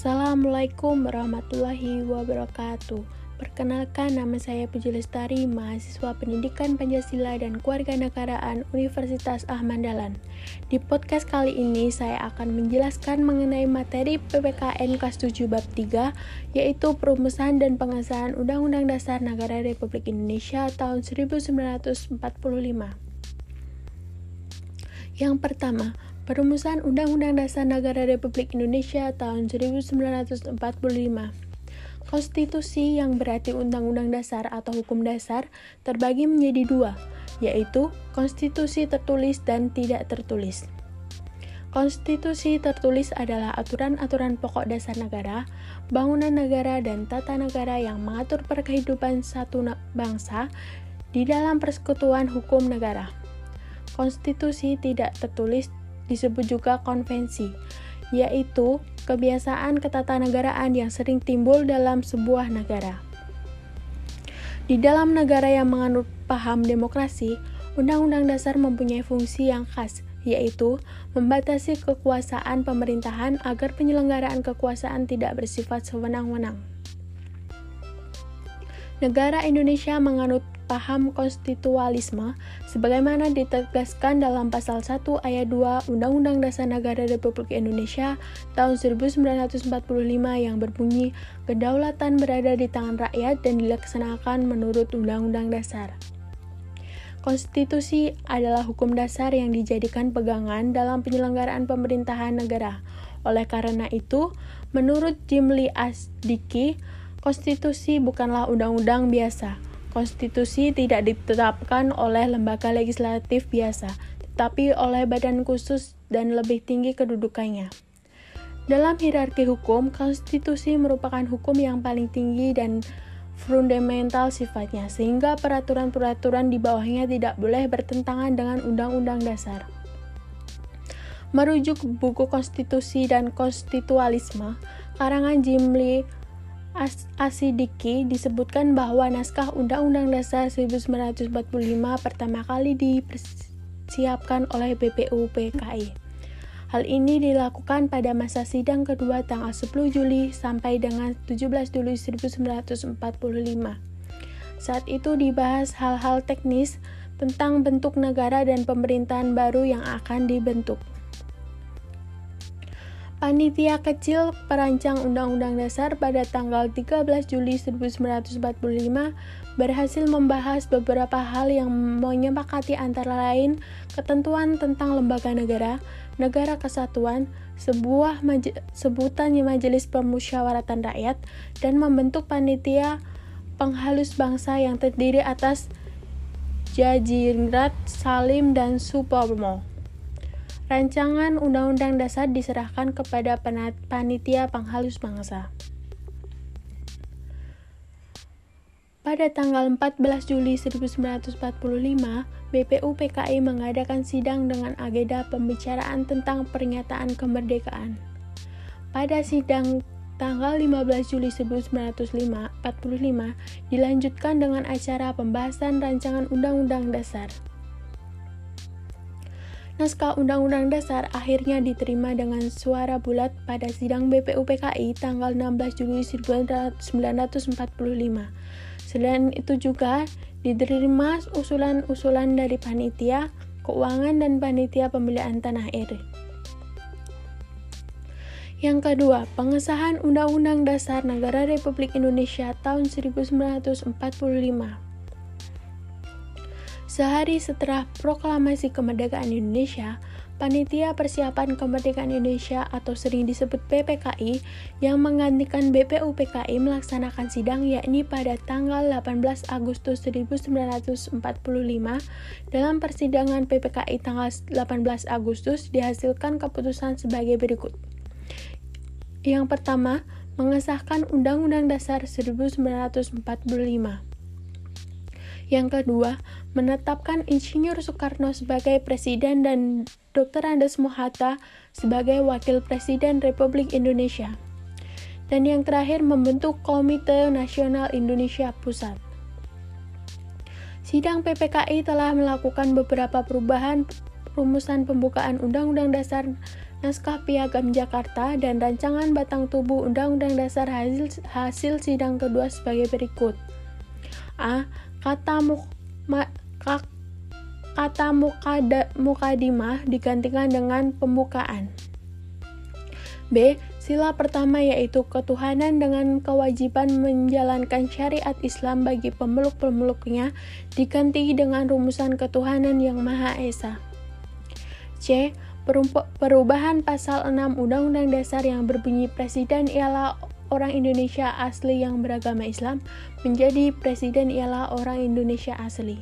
Assalamualaikum warahmatullahi wabarakatuh. Perkenalkan nama saya Puji Lestari, mahasiswa Pendidikan Pancasila dan Kewarganegaraan Universitas Ahmad Dahlan. Di podcast kali ini saya akan menjelaskan mengenai materi PPKN kelas 7 bab 3 yaitu perumusan dan pengesahan Undang-Undang Dasar Negara Republik Indonesia tahun 1945. Yang pertama, Perumusan Undang-Undang Dasar Negara Republik Indonesia tahun 1945. Konstitusi yang berarti undang-undang dasar atau hukum dasar terbagi menjadi dua, yaitu konstitusi tertulis dan tidak tertulis. Konstitusi tertulis adalah aturan-aturan pokok dasar negara, bangunan negara, dan tata negara yang mengatur perkehidupan satu bangsa di dalam persekutuan hukum negara. Konstitusi tidak tertulis disebut juga konvensi yaitu kebiasaan ketatanegaraan yang sering timbul dalam sebuah negara. Di dalam negara yang menganut paham demokrasi, Undang-Undang Dasar mempunyai fungsi yang khas, yaitu membatasi kekuasaan pemerintahan agar penyelenggaraan kekuasaan tidak bersifat sewenang-wenang. Negara Indonesia menganut paham konstitualisme sebagaimana ditegaskan dalam pasal 1 ayat 2 Undang-Undang Dasar Negara Republik Indonesia tahun 1945 yang berbunyi kedaulatan berada di tangan rakyat dan dilaksanakan menurut Undang-Undang Dasar. Konstitusi adalah hukum dasar yang dijadikan pegangan dalam penyelenggaraan pemerintahan negara. Oleh karena itu, menurut Jimli Asdiki, konstitusi bukanlah undang-undang biasa, Konstitusi tidak ditetapkan oleh lembaga legislatif biasa, tetapi oleh badan khusus dan lebih tinggi kedudukannya. Dalam hierarki hukum, konstitusi merupakan hukum yang paling tinggi dan fundamental sifatnya, sehingga peraturan-peraturan di bawahnya tidak boleh bertentangan dengan undang-undang dasar. Merujuk buku Konstitusi dan Konstitualisme, karangan Jim Lee Asidiki disebutkan bahwa naskah Undang-Undang Dasar 1945 pertama kali dipersiapkan oleh BPUPKI. Hal ini dilakukan pada masa sidang kedua tanggal 10 Juli sampai dengan 17 Juli 1945. Saat itu dibahas hal-hal teknis tentang bentuk negara dan pemerintahan baru yang akan dibentuk. Panitia Kecil Perancang Undang-Undang Dasar pada tanggal 13 Juli 1945 berhasil membahas beberapa hal yang menyepakati antara lain ketentuan tentang lembaga negara, negara kesatuan, sebuah sebutan Majelis Permusyawaratan Rakyat, dan membentuk panitia penghalus bangsa yang terdiri atas Jajingrat, Salim, dan Supomo. Rancangan Undang-Undang Dasar diserahkan kepada panitia penghalus bangsa. Pada tanggal 14 Juli 1945, BPUPKI mengadakan sidang dengan agenda pembicaraan tentang pernyataan kemerdekaan. Pada sidang tanggal 15 Juli 1945 dilanjutkan dengan acara pembahasan rancangan Undang-Undang Dasar. Naskah Undang-Undang Dasar akhirnya diterima dengan suara bulat pada sidang BPUPKI tanggal 16 Juli 1945. Selain itu juga diterima usulan-usulan dari panitia keuangan dan panitia pemilihan tanah air. Yang kedua, pengesahan Undang-Undang Dasar Negara Republik Indonesia tahun 1945. Sehari setelah proklamasi kemerdekaan Indonesia, Panitia Persiapan Kemerdekaan Indonesia atau sering disebut PPKI yang menggantikan BPUPKI melaksanakan sidang yakni pada tanggal 18 Agustus 1945 dalam persidangan PPKI tanggal 18 Agustus dihasilkan keputusan sebagai berikut. Yang pertama, mengesahkan Undang-Undang Dasar 1945. Yang kedua, menetapkan Insinyur Soekarno sebagai presiden dan Dr. Andes Mohatta sebagai wakil presiden Republik Indonesia. Dan yang terakhir membentuk Komite Nasional Indonesia Pusat. Sidang PPKI telah melakukan beberapa perubahan rumusan pembukaan Undang-Undang Dasar naskah piagam Jakarta, dan rancangan batang tubuh Undang-Undang Dasar hasil, hasil sidang kedua sebagai berikut. A. Kata muk, ma, ka, kata mukada, mukadimah digantikan dengan pembukaan. B. Sila pertama yaitu ketuhanan dengan kewajiban menjalankan syariat Islam bagi pemeluk-pemeluknya diganti dengan rumusan ketuhanan yang Maha Esa. C. Perubahan pasal 6 Undang-Undang Dasar yang berbunyi Presiden ialah orang Indonesia asli yang beragama Islam menjadi Presiden ialah orang Indonesia asli.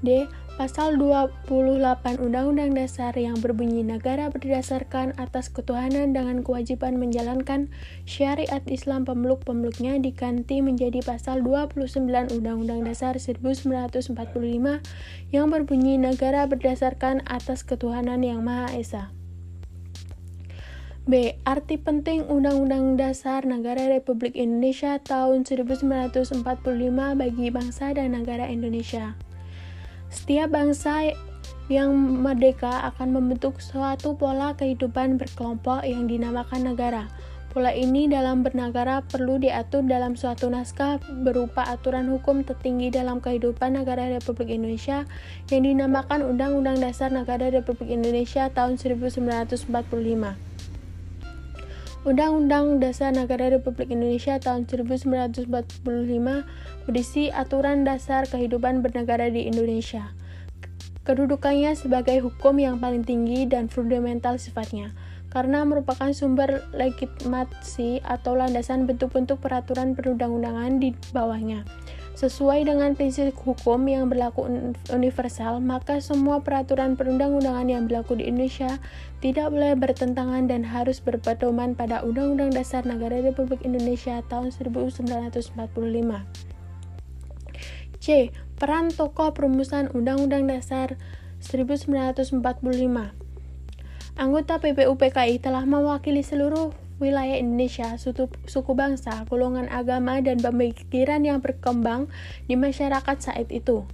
D. Pasal 28 Undang-Undang Dasar yang berbunyi negara berdasarkan atas ketuhanan dengan kewajiban menjalankan syariat Islam pemeluk-pemeluknya diganti menjadi pasal 29 Undang-Undang Dasar 1945 yang berbunyi negara berdasarkan atas ketuhanan yang Maha Esa. B. Arti penting Undang-Undang Dasar Negara Republik Indonesia tahun 1945 bagi bangsa dan negara Indonesia. Setiap bangsa yang merdeka akan membentuk suatu pola kehidupan berkelompok yang dinamakan negara. Pola ini dalam bernegara perlu diatur dalam suatu naskah berupa aturan hukum tertinggi dalam kehidupan negara Republik Indonesia yang dinamakan Undang-Undang Dasar Negara Republik Indonesia tahun 1945. Undang-Undang Dasar Negara Republik Indonesia tahun 1945 berisi aturan dasar kehidupan bernegara di Indonesia. Kedudukannya sebagai hukum yang paling tinggi dan fundamental sifatnya, karena merupakan sumber legitimasi atau landasan bentuk-bentuk peraturan perundang-undangan di bawahnya. Sesuai dengan prinsip hukum yang berlaku universal, maka semua peraturan perundang-undangan yang berlaku di Indonesia tidak boleh bertentangan dan harus berpedoman pada Undang-Undang Dasar Negara Republik Indonesia tahun 1945. C. Peran tokoh perumusan Undang-Undang Dasar 1945 Anggota PPUPKI telah mewakili seluruh wilayah Indonesia, suku, suku bangsa, golongan agama, dan pemikiran yang berkembang di masyarakat saat itu.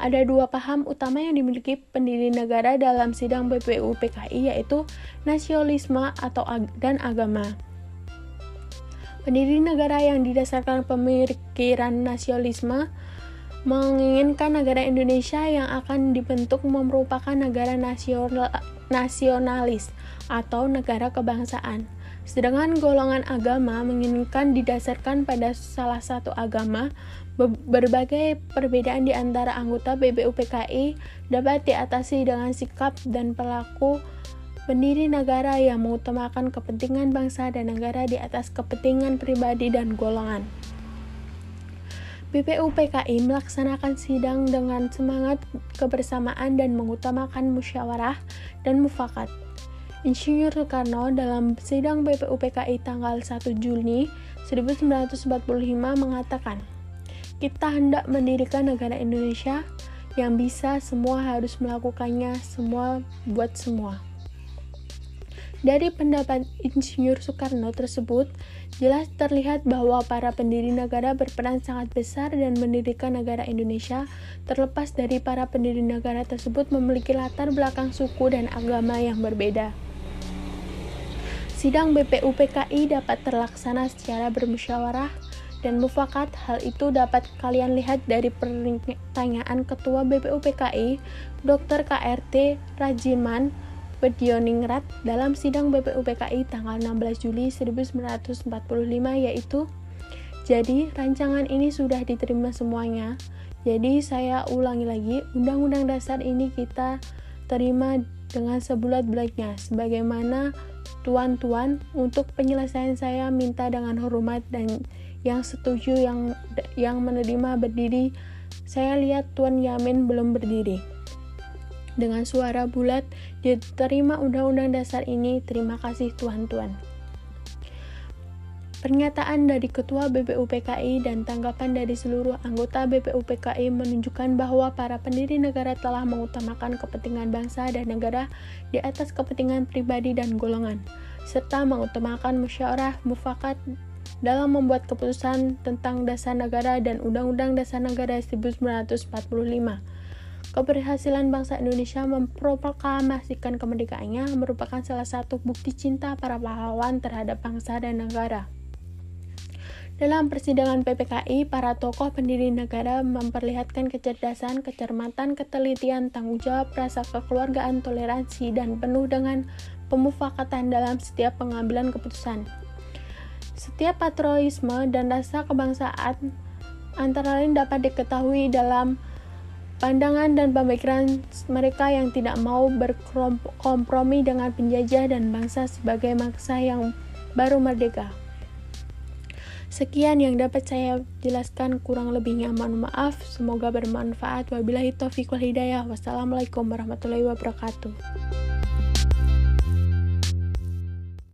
Ada dua paham utama yang dimiliki pendiri negara dalam sidang PPUPKI yaitu nasionalisme atau ag dan agama. Pendiri negara yang didasarkan pemikiran nasionalisme menginginkan negara Indonesia yang akan dibentuk merupakan negara nasional, nasionalis atau negara kebangsaan. Sedangkan golongan agama menginginkan didasarkan pada salah satu agama, berbagai perbedaan di antara anggota BBUPKI dapat diatasi dengan sikap dan pelaku pendiri negara yang mengutamakan kepentingan bangsa dan negara di atas kepentingan pribadi dan golongan. BPUPKI melaksanakan sidang dengan semangat kebersamaan dan mengutamakan musyawarah dan mufakat. Insinyur Soekarno dalam sidang BPUPKI tanggal 1 Juni 1945 mengatakan, kita hendak mendirikan negara Indonesia yang bisa semua harus melakukannya semua buat semua. Dari pendapat Insinyur Soekarno tersebut, jelas terlihat bahwa para pendiri negara berperan sangat besar dan mendirikan negara Indonesia, terlepas dari para pendiri negara tersebut memiliki latar belakang suku dan agama yang berbeda. Sidang BPUPKI dapat terlaksana secara bermusyawarah dan mufakat. Hal itu dapat kalian lihat dari pertanyaan Ketua BPUPKI, Dr. KRT Rajiman, Pedioningrat dalam sidang BPUPKI tanggal 16 Juli 1945 yaitu jadi rancangan ini sudah diterima semuanya. Jadi saya ulangi lagi, Undang-Undang Dasar ini kita terima dengan sebulat-bulatnya sebagaimana tuan-tuan untuk penyelesaian saya minta dengan hormat dan yang setuju yang yang menerima berdiri saya lihat Tuan Yamin belum berdiri dengan suara bulat diterima undang-undang dasar ini. Terima kasih Tuhan-Tuhan. Pernyataan dari Ketua BPUPKI dan tanggapan dari seluruh anggota BPUPKI menunjukkan bahwa para pendiri negara telah mengutamakan kepentingan bangsa dan negara di atas kepentingan pribadi dan golongan, serta mengutamakan musyawarah mufakat dalam membuat keputusan tentang dasar negara dan Undang-Undang Dasar Negara 1945. Keberhasilan bangsa Indonesia memproklamasikan kemerdekaannya merupakan salah satu bukti cinta para pahlawan terhadap bangsa dan negara. Dalam persidangan PPKI, para tokoh pendiri negara memperlihatkan kecerdasan, kecermatan, ketelitian, tanggung jawab, rasa kekeluargaan, toleransi, dan penuh dengan pemufakatan dalam setiap pengambilan keputusan. Setiap patriotisme dan rasa kebangsaan antara lain dapat diketahui dalam pandangan dan pemikiran mereka yang tidak mau berkompromi dengan penjajah dan bangsa sebagai bangsa yang baru merdeka. Sekian yang dapat saya jelaskan kurang lebihnya mohon maaf. Semoga bermanfaat. Wabillahi taufiq wal hidayah. Wassalamualaikum warahmatullahi wabarakatuh.